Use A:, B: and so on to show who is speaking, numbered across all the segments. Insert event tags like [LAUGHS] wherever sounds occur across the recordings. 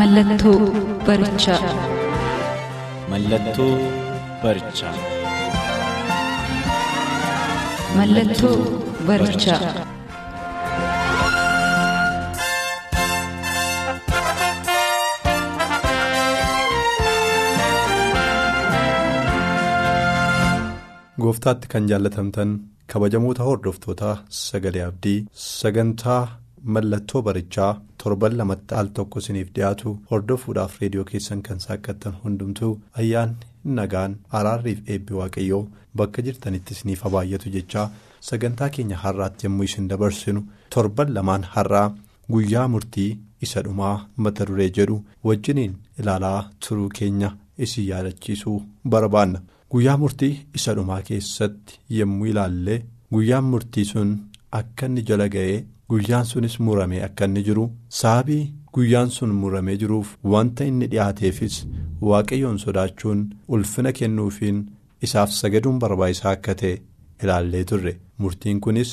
A: Mallattoo barichaa.
B: Mallattoo barichaa.
A: Mallattoo barichaa.
C: Gooftaatti kan jaallatamtan kabajamoota hordoftoota sagalee abdii sagantaa mallattoo barichaa torban lamatti al tokko isiniif dhiyaatu hordofuudhaaf reediyoo keessan kan saaqqattan hundumtuu ayyaanni nagaan araarriif eebbi waaqayyoo bakka jirtanitti isiniif habaayyatu jechaa sagantaa keenya har'aatti yommuu isin dabarsinu torban lamaan har'aa guyyaa murtii isa dhumaa mata duree jedhu wajjiniin ilaalaa turuu keenya isin yaadachiisuu barbaanna. Guyyaa murtii isa dhumaa keessatti yommuu ilaalle guyyaan murtii sun akka inni jala ga'ee guyyaan sunis muramee akka inni jiru sababii guyyaan sun muramee jiruuf wanta inni dhiyaateefis waaqayyoon sodaachuun ulfina kennuufiin isaaf sagaduun barbaachisaa akka ta'e ilaallee turre murtiin kunis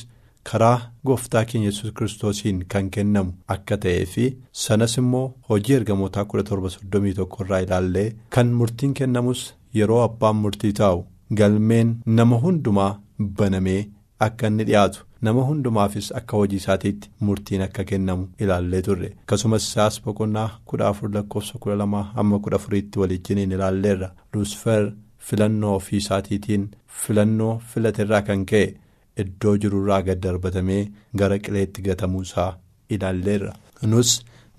C: karaa gooftaa keenya yesus kiristoosiin kan kennamu akka ta'ee fi sanas immoo hojii ergamootaa 1731 irraa ilaallee kan murtiin kennamus. yeroo abbaan murtii taa'u galmeen nama hundumaa banamee akka inni dhiyaatu nama hundumaafis akka hojii isaatiitti murtiin akka kennamu ilaallee turre akkasumas isaas boqonnaa kudha afur lakkoofsa kudha lamaa hamma kudha afuriitti waliijjiniin ilaalleerra luusfer filannoo ofii isaatiitiin filannoo filaterraa kan ka'e iddoo jirurraa gad darbatamee gara qileetti gatamuusaa ilaalleerra nus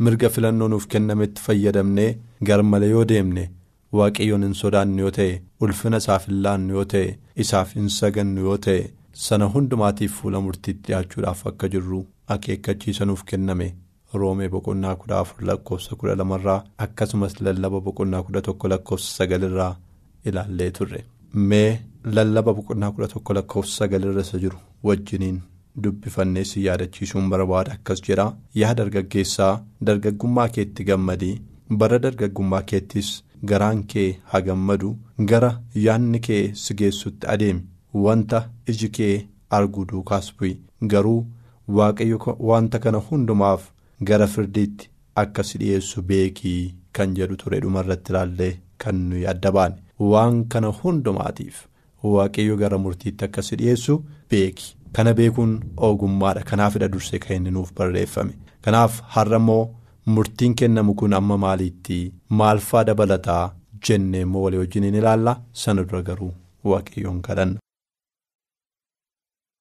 C: mirga filannoo nuuf kennametti fayyadamnee garmalee yoo deemne. waaqayyoon hin sodaannu yoo ta'e ulfina isaaf hin laannu yoo ta'e isaaf hin sagannu yoo ta'e sana hundumaatiif fuula murtiitti dhiyaachuudhaaf akka jirru akeekkachiisa nuuf kenname roomee boqonnaa kudha afur lakkoofsa kudha lamarraa akkasumas lallaba boqonnaa kudha tokko lakkoofsa sagalirraa ilaallee turre. Mee lallaba boqonnaa kudha tokko lakkoofsa sagalirra isa jiru wajjiniin dubbifannee si yaadachiisuun barbaada akkas jedha yaa dargaggeessaa dargaggummaa keetti gammadii bara dargaggummaa keettis. garaan kee haa gammadu. Gara yaanni kee si geessutti adeemi wanta iji kee arguu duukaas bu'i. Garuu waaqayyo wanta kana hundumaaf gara firdiitti akka si dhiyeessu beekii kan jedhu ture dhumarratti ilaallee kan nuyi adda baane. Waan kana hundumaatiif waaqayyo gara murtiitti akka si dhiyeessu beeki. Kana beekuun ogummaadha. Kanaafidha dursee kan inni nuuf barreeffame. Kanaaf har'a immoo. murtiin kennamu kun amma maaliitti? Maalfaa dabalataa? Jennee immoo walii wajjiniin ilaalla. Sana dura garuu waaqayyoon kadhanna.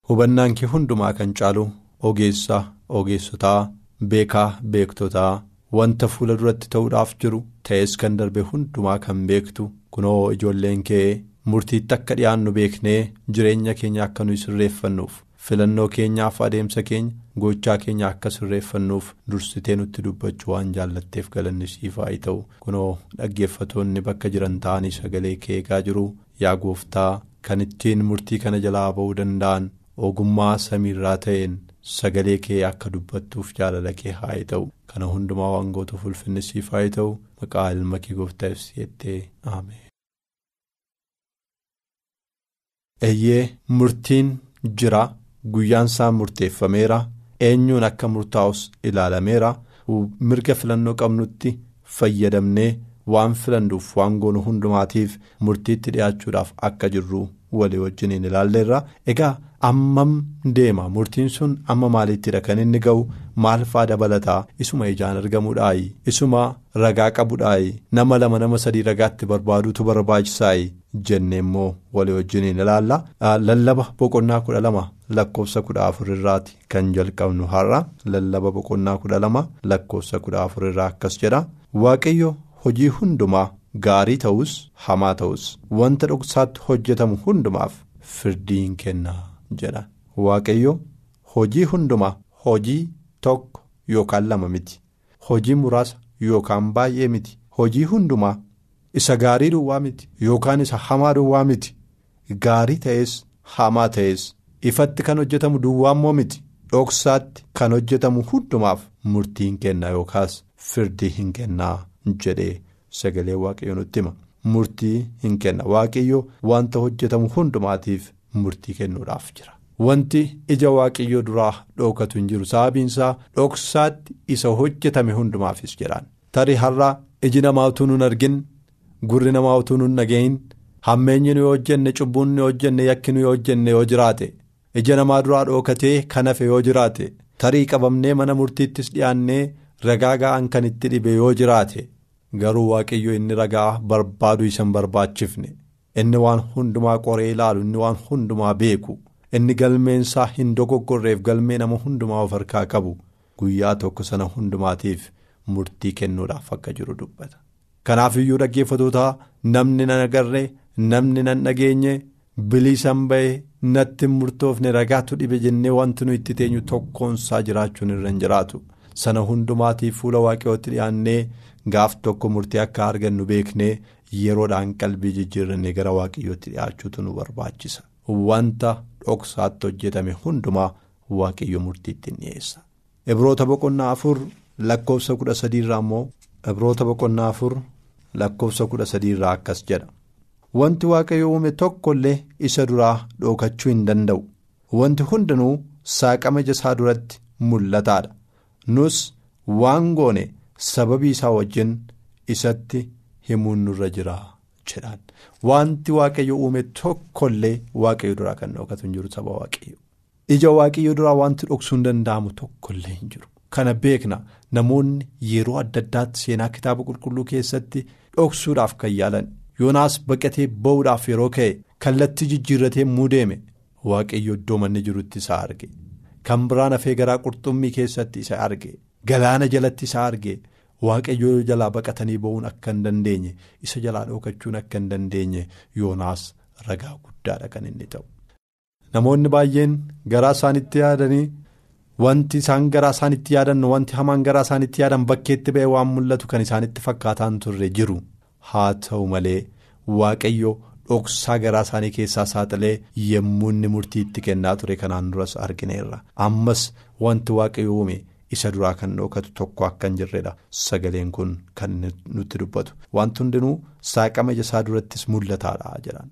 C: Hubannaan kee hundumaa kan caalu ogeessa ogeessotaa beekaa beektotaa wanta fuula duratti ta'uudhaaf jiru ta'es kan darbe hundumaa kan beektu kunoo ijoolleen kee murtiitti akka dhiyaannu beeknee jireenya keenya akka nuyi sirreeffannuuf filannoo keenyaaf adeemsa keenya. gochaa keenya akka sirreeffannuuf dursitee nutti dubbachuu waan jaallatteef galanni siif haa ta'u kunoo dhaggeeffatoonni bakka jiran ta'anii sagalee kee eegaa jiru yaa gooftaa kan ittiin murtii kana jalaa ba'uu danda'an ogummaa samiirraa ta'een sagalee kee akka dubbattuuf jaalala kee haa ta'u. Kana hundumaa waan gootuuf ulfinni siif haa ta'u. Maqaa ilma kee gooftaaf si'ettee aameen. eeyyee murtiin jira. Guyyaan isaa murteeffameera. eenyuun akka murtaa'us ilaalameera. Mirga filannoo qabnutti fayyadamnee waan filannuuf waan goonu hundumaatiif murtiitti dhiyaachuudhaaf akka jirru walii wajjiniin ilaalleerra egaa ammam deema? Murtiin sun amma maaliittidha kan inni ga'u maalfaa dabalataa? Isuma ijaan argamuudhaayi. Isuma ragaa qabuudhaayi. Nama lama nama sadii ragaatti barbaaduutu barbaachisaayii jennee immoo walii wajjiniin ilaalla. Lallaba boqonnaa kudha lama lakkoofsa kudha afur irraati kan jalqabnu har'a. Lallaba boqonnaa kudha lama lakkoofsa kudha afur irraa akkas jedha. Waaqayyo hojii hundumaa gaarii ta'us hamaa ta'us wanta dhoksaatti hojjetamu hundumaaf firdiin kenna jedha waaqayyo hojii hundumaa hojii tokko yookaan lama miti hojii muraasa yookaan baay'ee miti hojii hundumaa isa gaarii duwwaa miti yookaan isa hamaa duwwaa miti gaarii ta'es hamaa ta'es ifatti kan hojjetamu duwwaa immoo miti dhoksaatti kan hojjetamu hundumaaf murtii hin kennaa yookaas firdii hin kennaa jedhee sagalee waaqayyo nutti hima. Murtii hin kenna. Waaqayyo wanta hojjetamu hundumaatiif murtii kennuudhaaf jira. Wanti ija waaqayyoo duraa dhookatu hin jiru. Sababiinsaa dhoksaatti isa hojjetame hundumaafis jedhaan. Tarii har'aa iji namaa utuu nun argin gurri namaa utuu nun dhagahin hammeenyi nu yoo hojjenne cubbuun nu yoo hojjenne yakki nu yoo hojjenne yoo jiraate ija namaa duraa dhookatee kan hafe yoo jiraate tarii qabamnee mana murtiittis dhiyaannee ragaa ga'an kan itti dhibe yoo jiraate garuu waaqayyo inni ragaa barbaadu isa hin barbaachifne inni waan hundumaa qoree ilaalu inni waan hundumaa beeku. inni galmeensaa hin dogoggorreef galmee nama hundumaa of harkaa qabu guyyaa tokko sana hundumaatiif murtii kennuudhaaf akka jiru dubbata. Kanaaf iyyuu dhaggeeffatootaa namni nan agarree namni nan dhageenye bilisan ba'ee natti murtoofne ragaatu dhibe jennee wanti nu itti teenyu tokkoonsaa jiraachuun irra hin jiraatu sana hundumaatiif fuula waaqayyootti dhiyaannee gaaf tokko murtii akka argannu beeknee yeroodhaan qalbii jijjiirrannee gara waaqayyootti dhiyaachuutu nu barbaachisa. Wanta dhoksaatti hojjetame hundumaa waaqayyo murtiitti hin dhiyeessa. Ibroota boqonnaa afur lakkoofsa kudha sadiirraa immoo Ibroota boqonnaa afur lakkoofsa kudha sadiirraa akkas jedha. Wanti waaqayyo uume tokko illee isa duraa dhookachuu hin danda'u. Wanti hundinuu saaqama isaa duratti mul'ataadha. Nus waan goone sababii isaa wajjin isatti himuun nurra jira jedhaan. Wanti waaqayyo uume tokkollee waaqayyo duraa kan dhookatu hin jiru saba waaqayyo. Ija waaqayyo duraa wanti dhoksuu hin danda'amu tokkollee hin jiru. Kana beekna namoonni yeroo adda addaatti seenaa kitaaba qulqulluu keessatti dhoksuudhaaf kan yaalan yoonaas baqatee ba'uudhaaf yeroo ka'e kallattii jijjiirratee muudeeme waaqayyo iddoo manni jirutti isa arge. Kan biraan hafee garaa qurxummii keessatti isa arge galaana jalatti isa arge. waaqayyoo jalaa baqatanii ba'uun akka hin dandeenye isa jalaa dhookachuun akka hin dandeenye yoonaas ragaa guddaadha kan inni ta'u. Namoonni baay'een garaa isaanitti yaadanii wanti isaan garaa isaanitti yaadan wanti hamaan garaa isaanitti yaadan bakkeetti ba'e waan mul'atu kan isaanitti fakkaataan turre jiru haa ta'u malee waaqayyo dhoksaa garaa isaanii keessaa saaxilee yemmuu inni murtii itti kennaa ture kanaan duras argineerra ammas wanti waaqayyo uume. Isa duraa kan dhookatu tokko akka hin jirredha. Sagaleen kun kan nutti dubbatu. Wanti hundinuu saaqama ija isaa durattis mul'ataadha jedhan.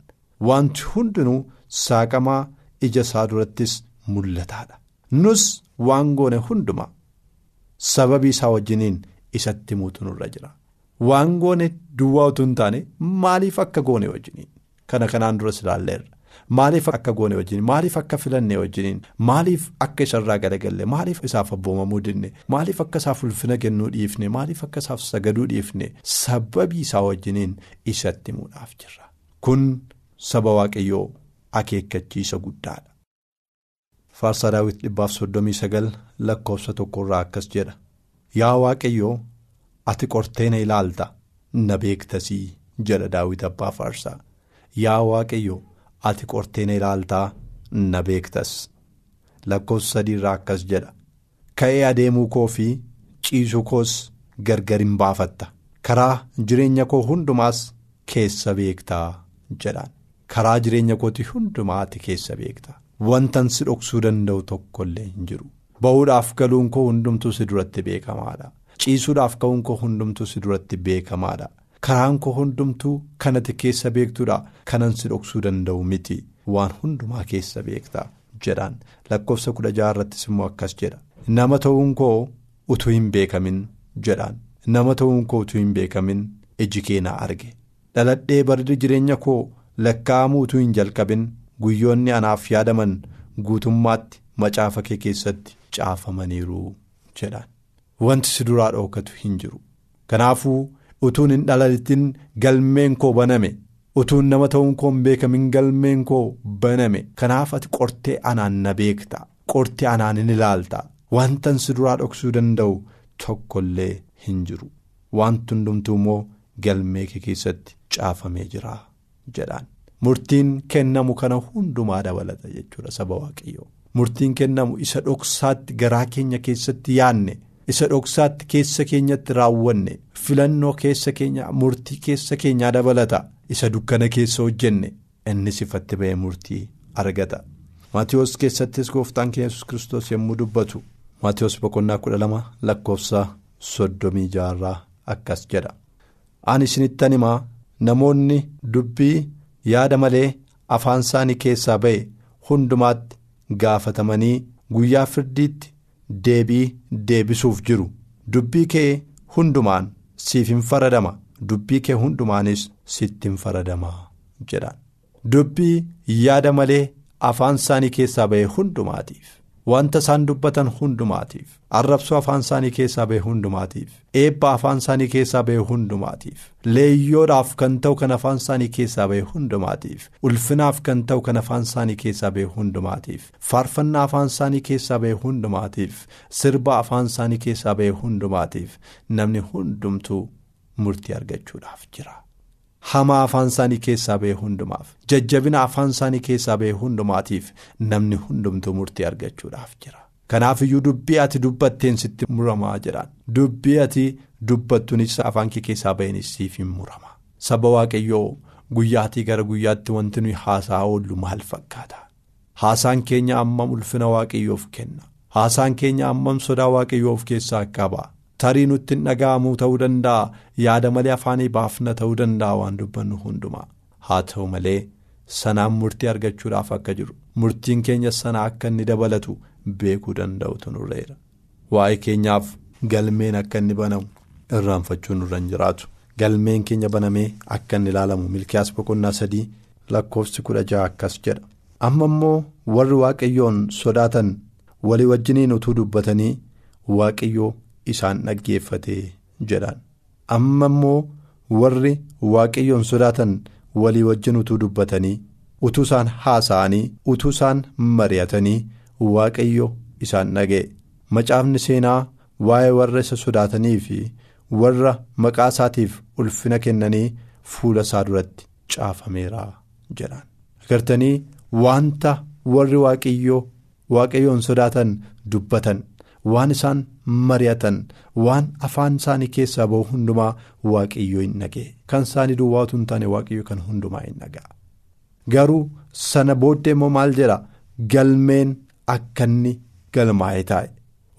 C: Wanti hundinuu saaqamaa ija isaa durattis mul'ataadha. Nus waan goone hundumaa sababii isaa wajjiniin isatti muutu nurra jira. Waan goone duwwaa utuu hin taane maaliif akka goone wajjiniin? Kana kanaan duras ilaalleerra. Maaliif akka goone wajjin maaliif akka filannee wajjiniin maaliif akka isarraa galagalle maaliif isaaf abboomamuu dinne maaliif akka isaaf ulfina kennuu dhiifne maaliif akka isaaf sagaduu dhiifne sababii isaa wajjiniin isatti himuudhaaf jirra. Kun saba waaqayyoo akeekkachiisa guddaadha. Faarsaa daawwiti dhibbaaf soddomii sagal lakkoofsa tokkorraa akkas jedha. Yaa waaqayyoo ati qortee na ilaalta na beektasii jedha daawwiti abbaa faarsaa. Yaa waaqayyoo. Ati qortee na ilaaltaa na beektas. Lakkoofsa sadiirraa akkas jedha. Ka'ee adeemuu koo fi ciisuu koos gargar hin baafatta. Karaa jireenya koo hundumaas keessa beektaa jedhaan karaa jireenya kooti hundumaa ati keessa beektaa. Wantan si dhoksuu danda'u tokkollee hin jiru. Ba'uudhaaf galuun koo hundumtuu si duratti beekamaadha. Ciisuudhaaf ka'uun koo hundumtuu si duratti beekamaadha. Karaan koo hundumtuu kanati keessa beektuudha kanan si dhoksuu danda'u miti. Waan hundumaa keessa beektaa jedhaan lakkoofsa kudha jaha irrattis immoo akkas jedha. Nama ta'uun koo utuu hin beekamin jedhaan nama ta'uun koo utuu hin beekamin iji kee na arge. Dhaladhee barri jireenya koo lakkaa'amuu utuu hin jalqabin guyyoonni anaaf yaadaman guutummaatti macaafa kee keessatti caafamaniiru jedhaan wanti si duraa dhookatu hin jiru. Kanaafuu. Utuun hin dhalalitin galmeen koo baname. Utuun nama ta'uun koo hin beekamin galmeen koo baname. Kanaaf ati qortee anaan na beekta. Qortee anaan hin ilaalta. Wantan si duraa dhoksuu danda'u tokkollee hin jiru. Wanti hundumtuu immoo galmee kee keessatti caafamee jira jedhaan. Murtiin kennamu kana hundumaa dabalata jechuudha saba waaqayyoo. Murtiin kennamu isa dhoksaatti garaa keenya keessatti yaanne isa dhoksaatti keessa keenyatti raawwanne filannoo keessa keenya murtii keessa keenyaa dabalata isa dukkana keessa hojjenne innis ifatti ba'ee murtii argata. Maatiyoos keessattis gooftaan keenya yesus kiristoos yommuu dubbatu Maatiyoos boqonnaa kudha lama lakkoofsa soddomii jaarraa akkas jedha. Ani isinittan himaa namoonni dubbii yaada malee afaan isaanii keessaa ba'e hundumaatti gaafatamanii guyyaa firdiitti deebii deebisuuf jiru. Dubbii kee hundumaan siif hin faradama dubbii kee hundumaanis sitti hin faradama jedhaan. Dubbii yaada malee afaan isaanii keessaa ba'e hundumaatiif. Wanta isaan dubbatan hundumaatiif. Arrabsoo afaan isaanii keessaa ba'e hundumaatiif. Eebba afaan isaanii keessaa ba'e hundumaatiif. Leeyyoodhaaf kan ta'u kan afaan isaanii keessaa ba'e hundumaatiif. Ulfinaaf kan ta'u kan afaan isaanii keessaa ba'e hundumaatiif. Faarfannaa afaan isaanii keessaa ba'e hundumaatiif. Sirba afaan isaanii keessaa ba'e hundumaatiif. Namni hundumtuu murtii argachuudhaaf jira. Hamaa afaan isaanii keessaa ba'e hundumaaf jajjabina afaan isaanii keessaa ba'e hundumaatiif namni hundumtuu murtii argachuudhaaf jira. Kanaaf iyyuu dubbii ati dubbatteen sitti muramaa jedhaan dubbii ati dubbattuunis afaan kee keessaa ba'eenis siif hin murama. Saba waaqayyoo guyyaatii gara guyyaatti wanti nuyi haasaa oollu maal fakkaata? Haasaan keenya ammam ulfina waaqayyoof kenna? Haasaan keenya ammam sodaa waaqayyoo of keessaa qaba? Tarii nutti hin dhaga'amuu ta'uu danda'a yaada malee afaanii baafna ta'uu danda'a waan dubbannu hundumaa haa ta'u malee sanaan murtii argachuudhaaf akka jiru murtiin keenya sana akka inni dabalatu beekuu danda'utu nurreera waa'ee keenyaaf galmeen akka inni banamu irraanfachuun nurra hin jiraatu galmeen keenya banamee akka inni ilaalamu milkiyaas boqonnaa sadii lakkoofsi kudha ja'a akkas jedha amma immoo warri waaqayyoon sodaatan walii wajjiniin utuu dubbatanii waaqayyoo. Isaan dhaggeeffatee jedhaan amma immoo warri waaqayyoon sodaatan walii wajjin utuu dubbatanii utuu isaan haasa'anii utuu isaan mari'atanii waaqayyo isaan dhaga'e macaafni seenaa waa'ee warra isa sodaatanii fi warra maqaa isaatiif ulfina kennanii fuula isaa duratti caafameera jedhaan agartanii wanta warri waaqayyoo waaqayyoon sodaatan dubbatan. waan isaan mari'atan. Waan afaan isaanii keessaa ba'u hundumaa waaqayyoo hin dhaga'e kan isaanii duwwaatu hin taane waaqayyo kan hundumaa hin dhaga'a. Garuu sana booddee immoo maal jedha? Galmeen akka inni galmaa'ee taa'e.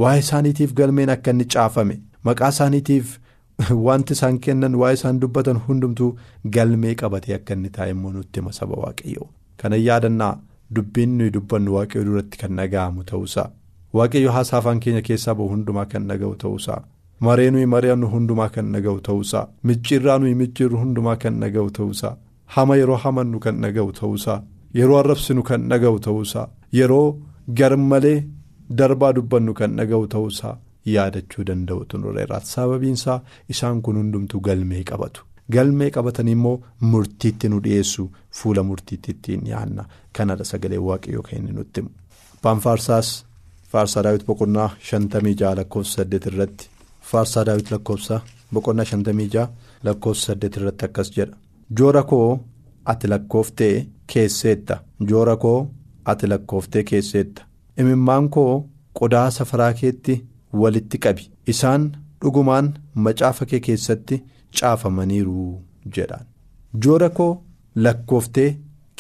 C: Waa'ee isaaniitiif galmeen akka inni caafame? Maqaa isaaniitiif [LAUGHS] wanti isaan kennan waa'ee isaan dubbatan hundumtuu galmee qabatee akka inni taa'e immoo nutti hima saba waaqayyoo. Kana yaadannaa dubbiin nuyi dubbannu waaqayyo duratti kan dhaga'amu ta'uusaa. Waaqayyo haasaa afaan keenya keessaa bahu hundumaa kan dhaga'u ta'uusaa maree nuyi mari'annu hundumaa kan dhaga'u ta'uusaa micciirraa nuyi micciirru hundumaa kan dhaga'u ta'uusaa hama yeroo hamannu kan dhaga'u ta'uusaa yeroo arrabsinu kan dhaga'u ta'uusaa yeroo garmalee darbaa dubbannu kan dhaga'u ta'uusaa yaadachuu danda'utu nurreera sababiinsaa isaan kun hundumtuu galmee qabatu. Galmee qabatanii immoo murtiitti nu dhiyeessu fuula murtiitti ittiin dhiyaanna kanadha sagalee waaqayyoo kan inni nutti himu. Faarsaa daawwit boqonnaa shantamii ja'a lakkoofsa saddeet irratti. Faarsaa daawwit lakkoofsa boqonnaa shantamii ja'a lakkoofsa saddeet irratti akkas jedha. Joora koo ati lakkooftee keesseetta. Joora koo ati lakkooftee keesseetta. Imimmaan koo qodaa safaraa keetti walitti qabi. Isaan dhugumaan macaafa kee keessatti caafamaniiru jedhaan. Joora koo lakkooftee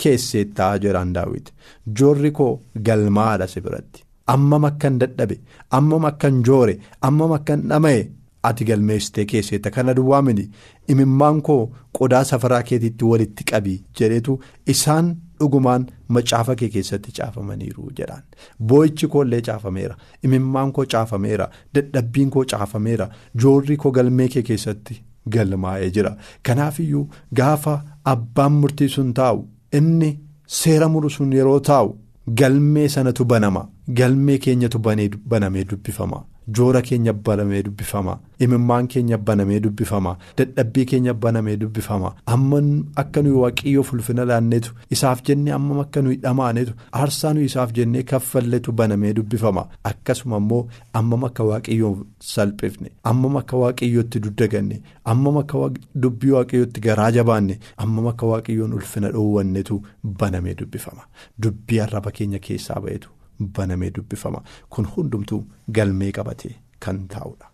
C: keesseettaa jedhaan daawwit joorri koo galmaadha si biratti. Ammam akkan dadhabe ammam akkan joore ammam akkan dhama'e ati galmeessitee keesseetta kana duwwaa miti. Imimmaan koo qodaa safaraa keetiitti walitti qabi jedhetu isaan dhugumaan macaafa kee keessatti caafamaniiru jedhaan. Boo'ichi koollee caafameera imimmaan koo caafameera dadhabbiin koo caafameera joorri koo galmee kee keessatti galmaa'ee jira. Kanaafiyyuu gaafa abbaan murtii sun taa'u inni seera muru sun yeroo taa'u. Galmee sanatu banama. Galmee keenyatu banamee dubbifama joora keenya banamee dubbifama imimmaan keenya banamee dubbifama dadhabbii keenya banamee dubbifama. Ammam akka nuyi waaqayyoof ulfina laanneetu isaaf jennee ammam akka nuyi dhamaanetu aarsaa nuyi isaaf jennee kaffalletu banamee dubbifama. Akkasuma immoo ammam akka waaqayyoof salphifne ammam akka waaqayyootti duddaganne ammam akka dubbii waaqayyootti garaa jabaanne ammam akka waaqayyoon ulfina dhoowwannetu banamee dubbifama. Dubbii arraba keenya keessaa ba'etu banamee dubbifama kun hundumtuu galmee qabatee kan taa'udha.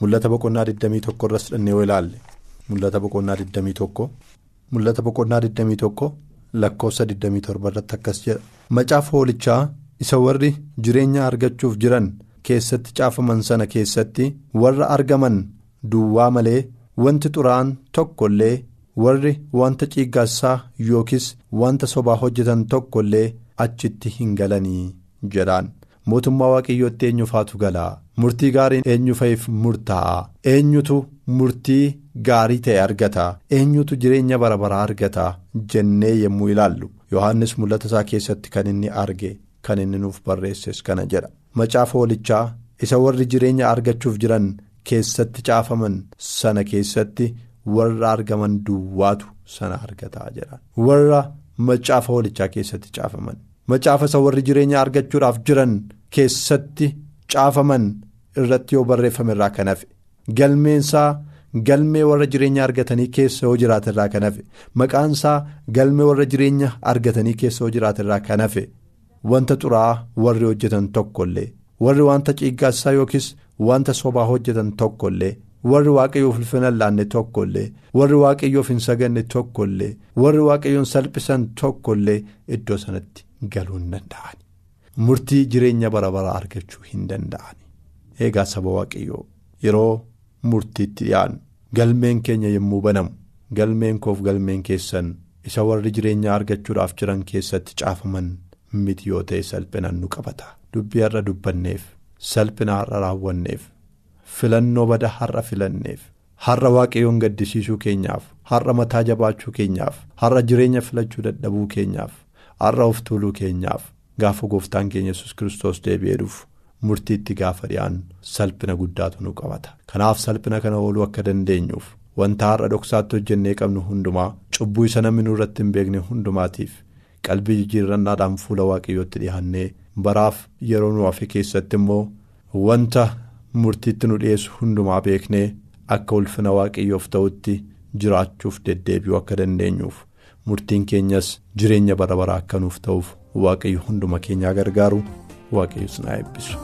C: Mul'ata boqonnaa 21 irras fudhannee yoo ilaalle mul'ata boqonnaa 21 mul'ata boqonnaa 21 lakkoofsa 27 irratti akkas jedha macaafa hoolichaa isa warri jireenya argachuuf jiran keessatti caafaman sana keessatti warra argaman duwwaa malee wanti xuraa'aan tokko illee warri wanta ciiggaassaa yookiis wanta sobaa hojjetan tokko illee achitti hin galanii jedhaan. mootummaa waaqayyootti eenyufaatu galaa? Murtii gaariin eenyufaif murtaa'a eenyutu murtii gaarii ta'e argata? Eenyutu jireenya bara baraa argata? Jennee yommuu ilaallu. Yohannis mul'ata isaa keessatti kan inni arge kan inni nuuf barreesses kana jedha. Macaafa hoolichaa isa warri jireenya argachuuf jiran keessatti caafaman sana keessatti warra argaman duwwaatu sana argataa jedha. Warra macaafa hoolichaa keessatti caafaman. Macaafa isa warri jireenya argachuudhaaf jiran keessatti caafaman irratti yoo barreeffame irraa kan hafe. Galmeensaa galmee warra jireenya argatanii keessa yoo jiraate irraa kan hafe. Maqaansaa galmee warra jireenya argatanii keessa yoo jiraate irraa kan hafe. Wanta xuraa'aa warri hojjetan tokkollee warri wanta ciiggaassaa yookiis wanta sobaa hojjetan tokkollee warri waaqayyoof ulfina laanne tokkollee warri waaqayyoof hin saganne tokkollee warri waaqayyoon salphisan tokkollee iddoo sanatti. Galuu hin danda'ani murtii jireenya bara baraa argachuu hin danda'ani eegaa saba waaqayyoo yeroo murtiitti dhiyaannu galmeen keenya yommuu banamu galmeen koof galmeen keessan isa warri jireenya argachuudhaaf jiran keessatti caafaman miti yoo ta'e salphinaan nu qabata dubbii har'a dubbanneef salphina har'a raawwanneef filannoo bada har'a filanneef har'a waaqayyoon gaddisiisuu keenyaaf har'a mataa jabaachuu keenyaaf har'a jireenya filachuu dadhabuu keenyaaf. Har'a of tuuluu keenyaaf gaafa gooftaan keenya yesus kiristoos deebi'ee dhufu murtiitti gaafa dhiyaannu salphina guddaatu nu qabata kanaaf salphina kana ooluu akka dandeenyuuf wanta har'a dhoksaatti hojjennee qabnu hundumaa cubbuu isa namni nurratti hin beekne hundumaatiif qalbii jijjiirrannaadhaan fuula waaqayyootti dhiyaannee baraaf yeroo nu hafe keessatti immoo wanta murtiitti nu dhiyeessu hundumaa beeknee akka ulfina waaqayyoof ta'utti jiraachuuf deddeebi'uu akka dandeenyuuf. Murtiin keenyas jireenya bara baraa akka nuuf ta'uuf waaqayyo hunduma keenyaa gargaaru waaqayyos na eebbisu.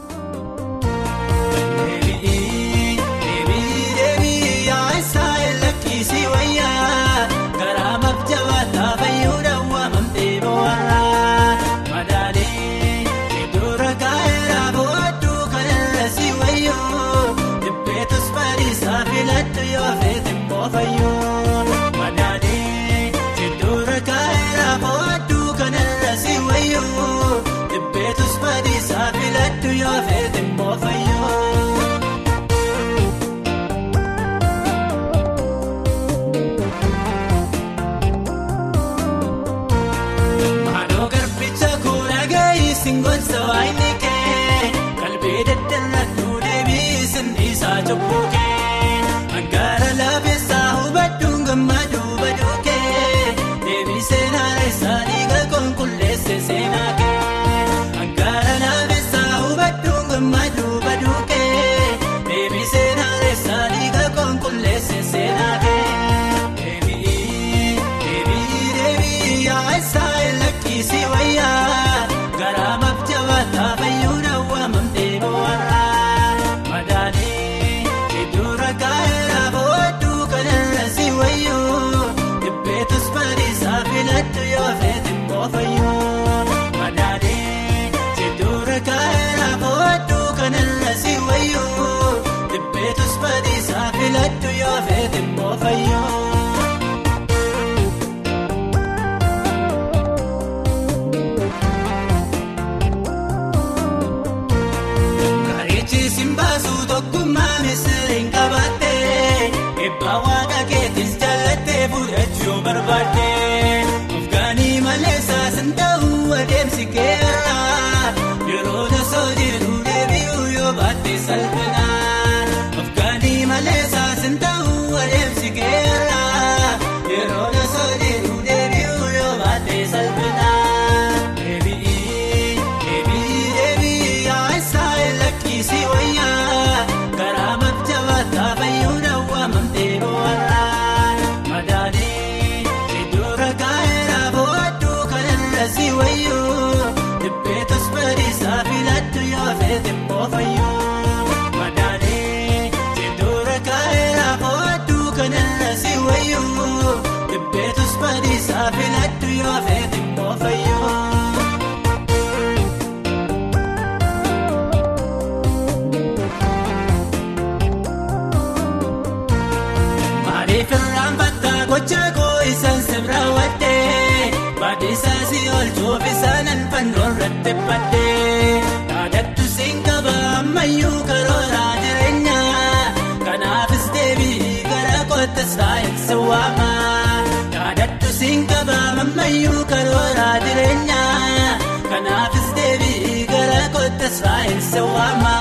D: Madaanii yaadattu siin qaba ammayyuu karooraa jireenya kanaafis deebii gara kootta saayinsi waama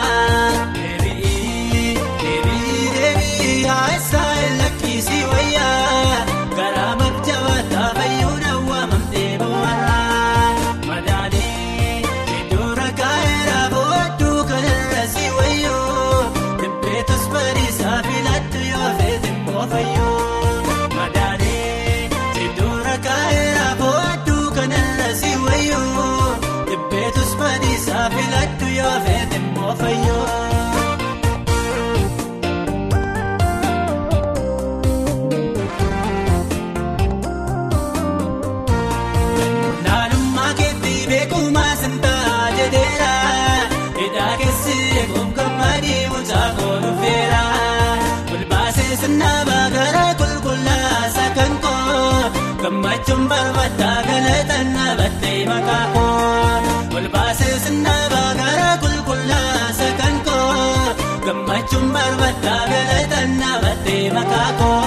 D: gammachuun barbaadaa galatan dhaabbattee maqaa koo bulbaasee sinnaabaa gara qulqullaasa kan koo gammachuun barbaadaa galatan dhaabbattee maqaa koo.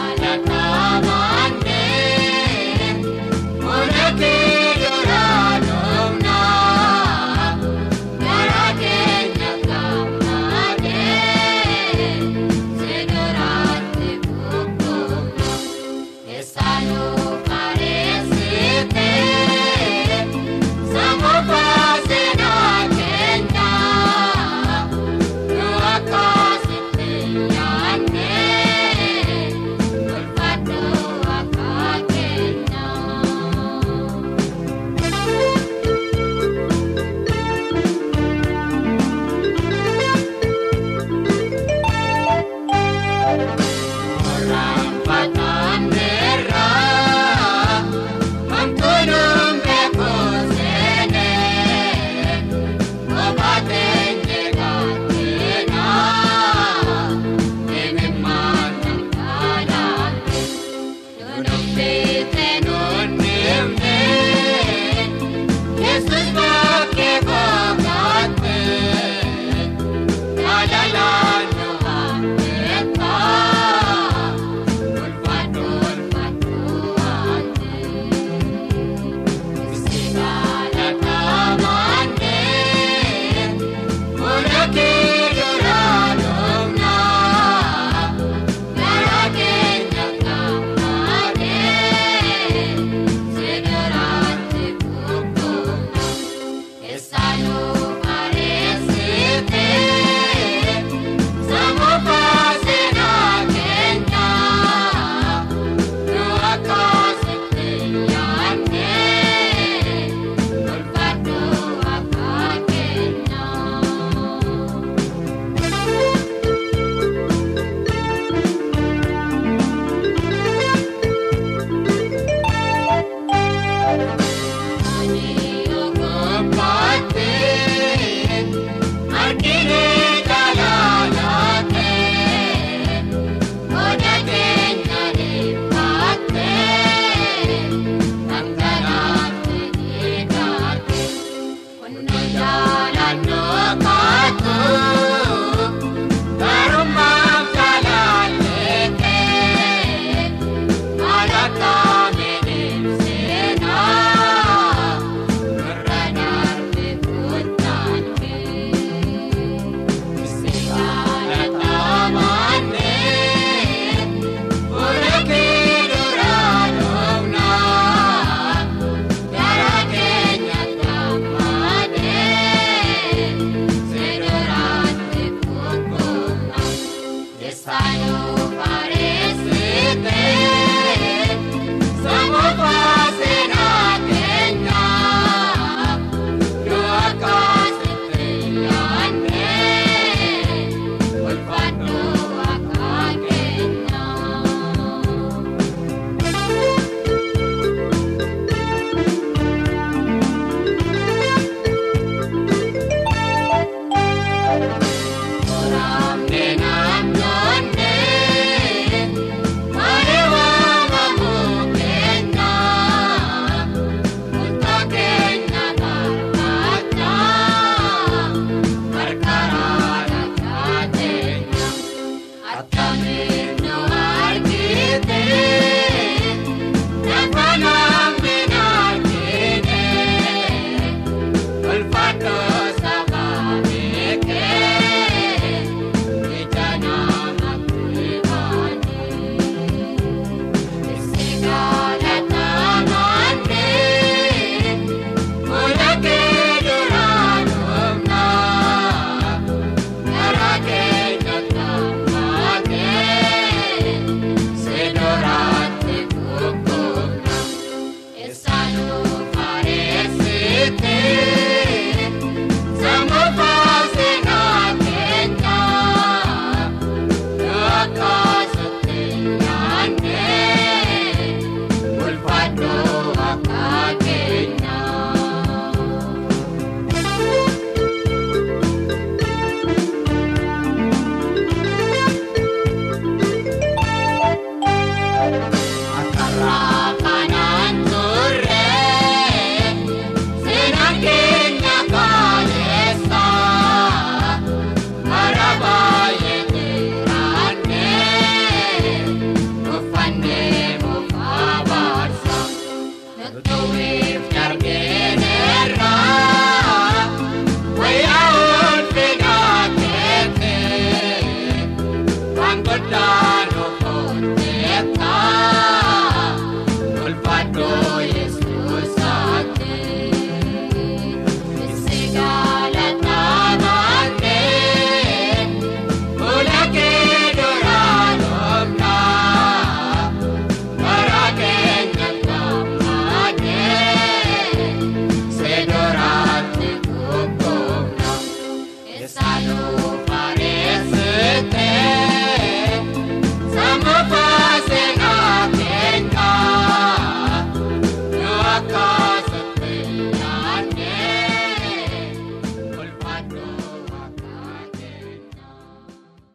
E: Good.